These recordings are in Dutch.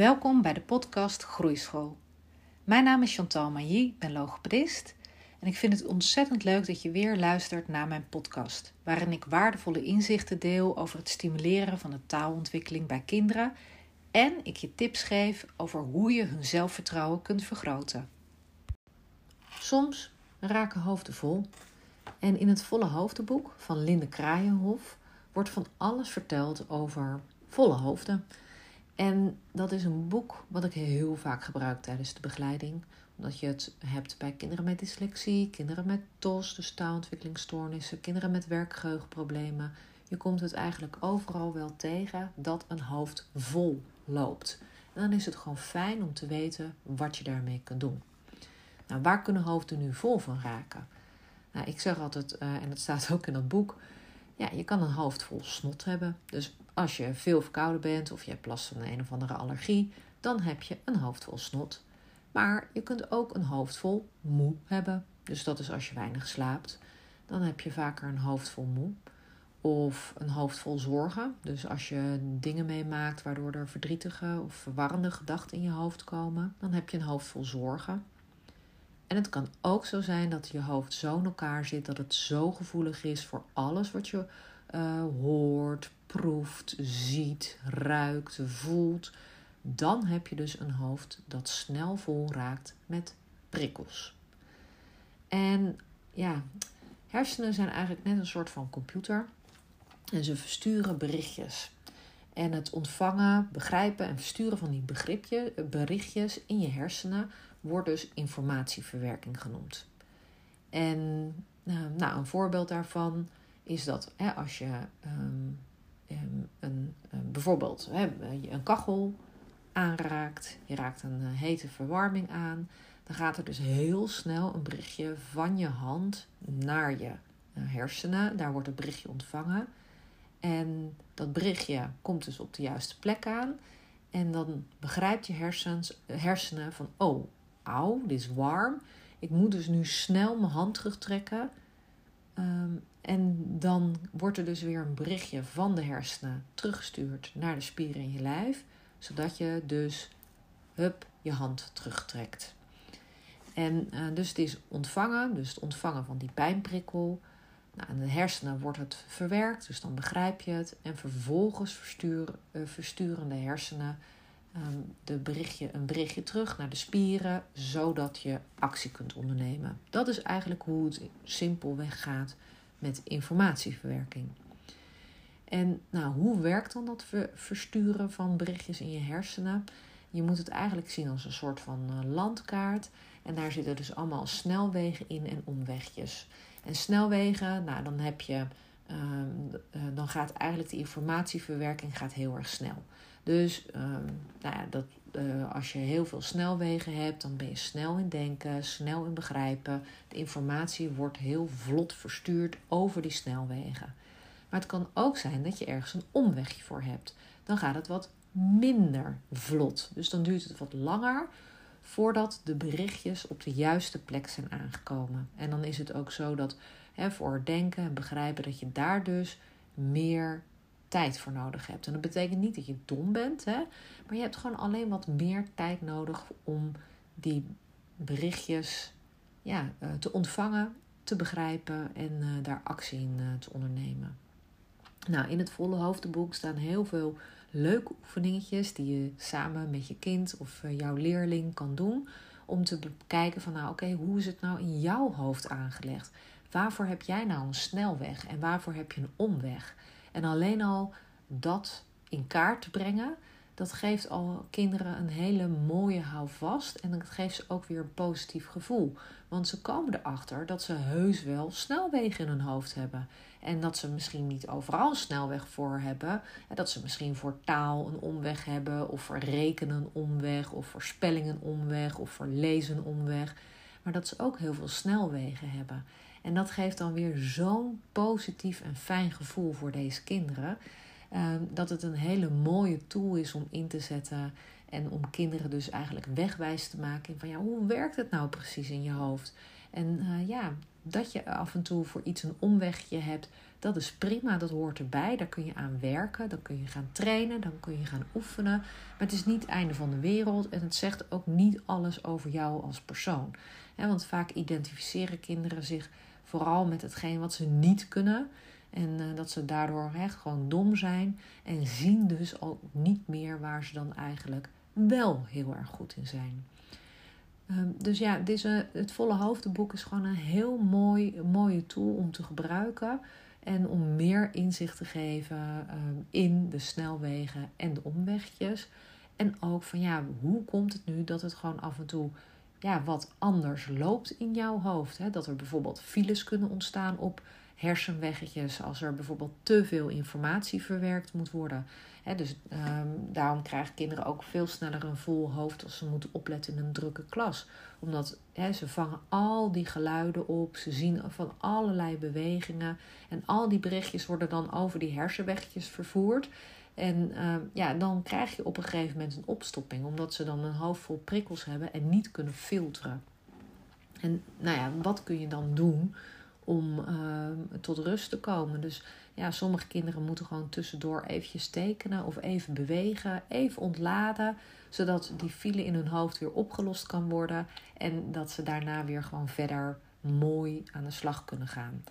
Welkom bij de podcast Groeischool. Mijn naam is Chantal Mailly, ik ben logopedist en ik vind het ontzettend leuk dat je weer luistert naar mijn podcast, waarin ik waardevolle inzichten deel over het stimuleren van de taalontwikkeling bij kinderen en ik je tips geef over hoe je hun zelfvertrouwen kunt vergroten. Soms raken hoofden vol en in het Volle Hoofdenboek van Linde Kraaienhof wordt van alles verteld over volle hoofden. En dat is een boek wat ik heel vaak gebruik tijdens de begeleiding. Omdat je het hebt bij kinderen met dyslexie, kinderen met TOS, dus taalontwikkelingsstoornissen, kinderen met werkgeheugenproblemen. Je komt het eigenlijk overal wel tegen dat een hoofd vol loopt. En dan is het gewoon fijn om te weten wat je daarmee kunt doen. Nou, waar kunnen hoofden nu vol van raken? Nou, ik zeg altijd, uh, en dat staat ook in dat boek, ja, je kan een hoofd vol snot hebben. Dus als je veel verkouden bent of je hebt last van een of andere allergie, dan heb je een hoofd vol snot. Maar je kunt ook een hoofd vol moe hebben. Dus dat is als je weinig slaapt. Dan heb je vaker een hoofd vol moe. Of een hoofd vol zorgen. Dus als je dingen meemaakt waardoor er verdrietige of verwarrende gedachten in je hoofd komen, dan heb je een hoofd vol zorgen. En het kan ook zo zijn dat je hoofd zo in elkaar zit dat het zo gevoelig is voor alles wat je uh, hoort, proeft, ziet, ruikt, voelt. Dan heb je dus een hoofd dat snel vol raakt met prikkels. En ja, hersenen zijn eigenlijk net een soort van computer. En ze versturen berichtjes. En het ontvangen, begrijpen en versturen van die begripje, berichtjes in je hersenen wordt dus informatieverwerking genoemd. En nou, nou een voorbeeld daarvan is dat hè, als je um, een, een, bijvoorbeeld hè, een kachel aanraakt, je raakt een eh, hete verwarming aan, dan gaat er dus heel snel een berichtje van je hand naar je eh, hersenen. Daar wordt het berichtje ontvangen. En dat berichtje komt dus op de juiste plek aan. En dan begrijpt je hersens, hersenen van, oh, auw, dit is warm. Ik moet dus nu snel mijn hand terugtrekken. Ehm, en dan wordt er dus weer een berichtje van de hersenen teruggestuurd naar de spieren in je lijf, zodat je dus hup je hand terugtrekt. En uh, dus het is ontvangen, dus het ontvangen van die pijnprikkel. Nou, in de hersenen wordt het verwerkt, dus dan begrijp je het. En vervolgens versturen, uh, de hersenen um, de berichtje, een berichtje terug naar de spieren, zodat je actie kunt ondernemen. Dat is eigenlijk hoe het simpelweg gaat met informatieverwerking. En nou, hoe werkt dan dat versturen van berichtjes in je hersenen? Je moet het eigenlijk zien als een soort van eh, landkaart. En daar zitten dus allemaal snelwegen in en omwegjes. En snelwegen, nou dan heb je. Ehm, eh, dan gaat eigenlijk de informatieverwerking gaat heel erg snel. Dus ehm, nou ja, dat, uh, als je heel veel snelwegen hebt, dan ben je snel in denken, snel in begrijpen. De informatie wordt heel vlot verstuurd over die snelwegen. Maar het kan ook zijn dat je ergens een omwegje voor hebt. Dan gaat het wat minder vlot. Dus dan duurt het wat langer voordat de berichtjes op de juiste plek zijn aangekomen. En dan is het ook zo dat hè, voor denken en begrijpen dat je daar dus meer tijd voor nodig hebt. En dat betekent niet dat je dom bent, hè? maar je hebt gewoon alleen wat meer tijd nodig om die berichtjes ja, eh, te ontvangen, te begrijpen en uh, daar actie in uh, te ondernemen. Nou, in het volle hoofdenboek staan heel veel leuke oefeningetjes die je samen met je kind of jouw leerling kan doen. Om te bekijken van nou oké, hoe is het nou in jouw hoofd aangelegd? Waarvoor heb jij nou een snelweg en waarvoor heb je een omweg? En alleen al dat in kaart te brengen, dat geeft al kinderen een hele mooie houvast. En dat geeft ze ook weer een positief gevoel. Want ze komen erachter dat ze heus wel snelwegen in hun hoofd hebben. En dat ze misschien niet overal snelweg voor hebben. En dat ze misschien voor taal een omweg hebben. Of voor rekenen een omweg. Of voor spelling een omweg. Of voor lezen een omweg. Maar dat ze ook heel veel snelwegen hebben. En dat geeft dan weer zo'n positief en fijn gevoel voor deze kinderen. Ehm, dat het een hele mooie tool is om in te zetten. En om kinderen dus eigenlijk wegwijs te maken van ja, hoe werkt het nou precies in je hoofd? En uh, ja, dat je af en toe voor iets een omwegje hebt, dat is prima, dat hoort erbij. Daar kun je aan werken, dan kun je gaan trainen, dan kun je gaan oefenen. Maar het is niet het einde van de wereld en het zegt ook niet alles over jou als persoon. want vaak identificeren kinderen zich vooral met hetgeen wat ze niet kunnen. En uh, dat ze daardoor he, gewoon dom zijn. En zien dus ook niet meer waar ze dan eigenlijk wel heel erg goed in zijn. Um, dus ja, deze, het volle hoofdenboek is gewoon een heel mooi, mooie tool om te gebruiken. En om meer inzicht te geven um, in de snelwegen en de omwegjes. En ook van ja, hoe komt het nu dat het gewoon af en toe ja, wat anders loopt in jouw hoofd? Hè? Dat er bijvoorbeeld files kunnen ontstaan op hersenweggetjes als er bijvoorbeeld te veel informatie verwerkt moet worden. dus um, daarom krijgen kinderen ook veel sneller een vol hoofd als ze moeten opletten in een drukke klas. Omdat ze vangen al die geluiden op, ze zien van allerlei bewegingen. En al die berichtjes worden dan over die hersenweggetjes vervoerd. En uh, ja, dan krijg je op een gegeven moment een opstopping, omdat ze dan een hoofd vol prikkels hebben en niet kunnen filteren. En nou ja, wat kun je dan doen om uh, tot rust te komen? Dus ja, sommige kinderen moeten gewoon tussendoor eventjes tekenen of even bewegen, even ontladen, zodat die file in hun hoofd weer opgelost kan worden en dat ze daarna weer gewoon verder mooi aan de slag kunnen gaan.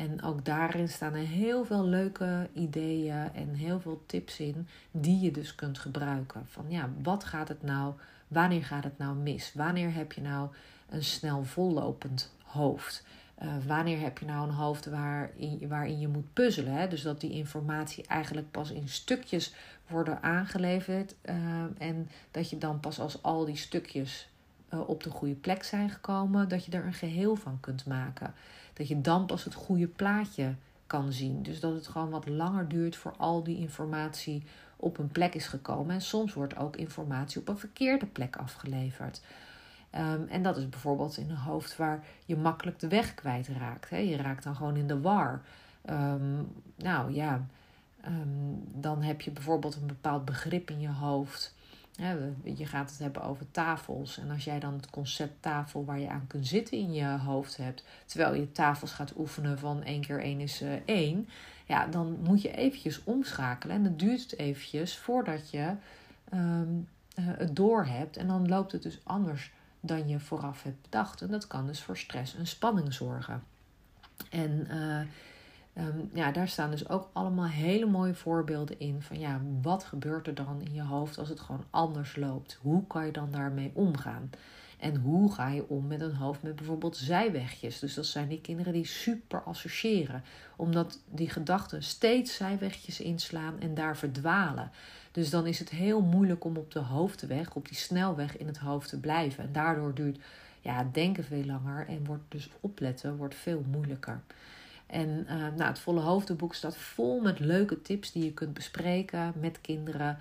En ook daarin staan er heel veel leuke ideeën en heel veel tips in die je dus kunt gebruiken. Van ja, wat gaat het nou? Wanneer gaat het nou mis? Wanneer heb je nou een snel vollopend hoofd? Uh, wanneer heb je nou een hoofd waarin, waarin je moet puzzelen? Hè? Dus dat die informatie eigenlijk pas in stukjes worden aangeleverd. Uh, en dat je dan pas als al die stukjes uh, op de goede plek zijn gekomen, dat je er een geheel van kunt maken. Dat je dan pas het goede plaatje kan zien. Dus dat het gewoon wat langer duurt voor al die informatie op een plek is gekomen. En soms wordt ook informatie op een verkeerde plek afgeleverd. Um, en dat is bijvoorbeeld in een hoofd waar je makkelijk de weg kwijtraakt. Hè? Je raakt dan gewoon in de war. Um, nou ja, um, dan heb je bijvoorbeeld een bepaald begrip in je hoofd. Je gaat het hebben over tafels. En als jij dan het concept tafel waar je aan kunt zitten in je hoofd hebt, terwijl je tafels gaat oefenen van 1 keer 1 is 1, eh, ja, dan moet je eventjes omschakelen. En dan duurt het eventjes voordat je um, uh, het door hebt. En dan loopt het dus anders dan je vooraf hebt bedacht. En dat kan dus voor stress en spanning zorgen. En uh, Um, ja, daar staan dus ook allemaal hele mooie voorbeelden in van ja, wat gebeurt er dan in je hoofd als het gewoon anders loopt? Hoe kan je dan daarmee omgaan? En hoe ga je om met een hoofd met bijvoorbeeld zijwegjes? Dus dat zijn die kinderen die super associëren, omdat die gedachten steeds zijwegjes inslaan en daar verdwalen. Dus dan is het heel moeilijk om op de hoofdweg, op die snelweg in het hoofd te blijven. En daardoor duurt ja, denken veel langer en wordt dus opletten wordt veel moeilijker. En uh, nou, het volle hoofdenboek staat vol met leuke tips die je kunt bespreken met kinderen.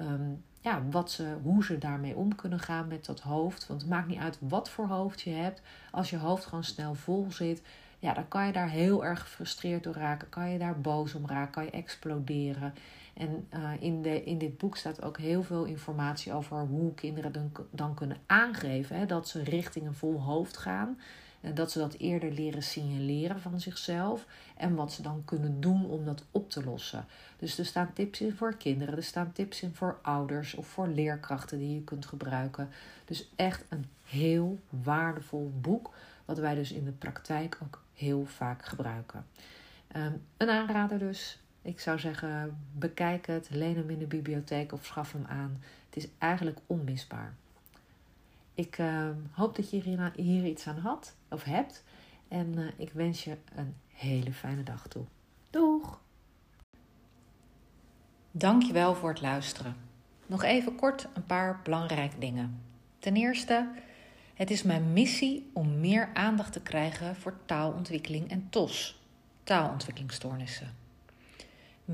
Um, ja, wat ze, hoe ze daarmee om kunnen gaan met dat hoofd. Want het maakt niet uit wat voor hoofd je hebt. Als je hoofd gewoon snel vol zit, ja, dan kan je daar heel erg gefrustreerd door raken. Kan je daar boos om raken, kan je exploderen. En uh, in, de, in dit boek staat ook heel veel informatie over hoe kinderen dan, dan kunnen aangeven hè, dat ze richting een vol hoofd gaan. En dat ze dat eerder leren signaleren van zichzelf. En wat ze dan kunnen doen om dat op te lossen. Dus er staan tips in voor kinderen, er staan tips in voor ouders of voor leerkrachten die je kunt gebruiken. Dus echt een heel waardevol boek, wat wij dus in de praktijk ook heel vaak gebruiken. Um, een aanrader dus. Ik zou zeggen, bekijk het, leen hem in de bibliotheek of schaf hem aan. Het is eigenlijk onmisbaar. Ik uh, hoop dat je hier, iets aan had of hebt. En uh, ik wens je een hele fijne dag toe. Doeg! Dankjewel voor het luisteren. Nog even kort een paar belangrijke dingen. Ten eerste, het is mijn missie om meer aandacht te krijgen voor taalontwikkeling en TOS, taalontwikkelingsstoornissen.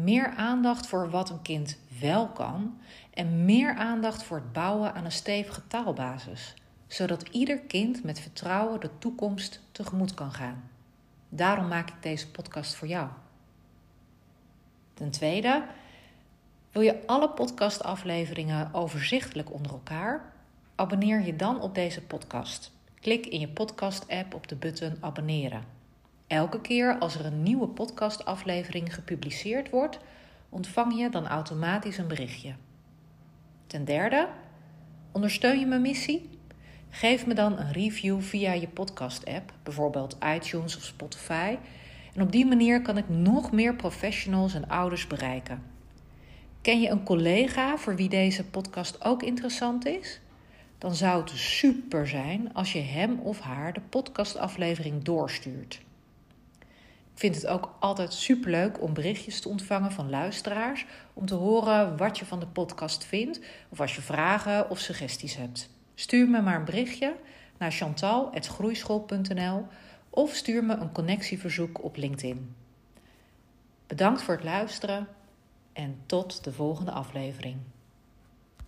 Meer aandacht voor wat een kind wel kan en meer aandacht voor het bouwen aan een stevige taalbasis, zodat ieder kind met vertrouwen de toekomst tegemoet kan gaan. Daarom maak ik deze podcast voor jou. Ten tweede, wil je alle podcastafleveringen overzichtelijk onder elkaar? Abonneer je dan op deze podcast. Klik in je podcast-app op de button abonneren. Elke keer als er een nieuwe podcastaflevering gepubliceerd wordt, ontvang je dan automatisch een berichtje. Ten derde, ondersteun je mijn missie? Geef me dan een review via je podcast-app, bijvoorbeeld iTunes of Spotify. En op die manier kan ik nog meer professionals en ouders bereiken. Ken je een collega voor wie deze podcast ook interessant is? Dan zou het super zijn als je hem of haar de podcastaflevering doorstuurt. Ik vind het ook altijd superleuk om berichtjes te ontvangen van luisteraars om te horen wat je van de podcast vindt of als je vragen of suggesties hebt. Stuur me maar een berichtje naar chantal.groeischool.nl of stuur me een connectieverzoek op LinkedIn. Bedankt voor het luisteren en tot de volgende aflevering.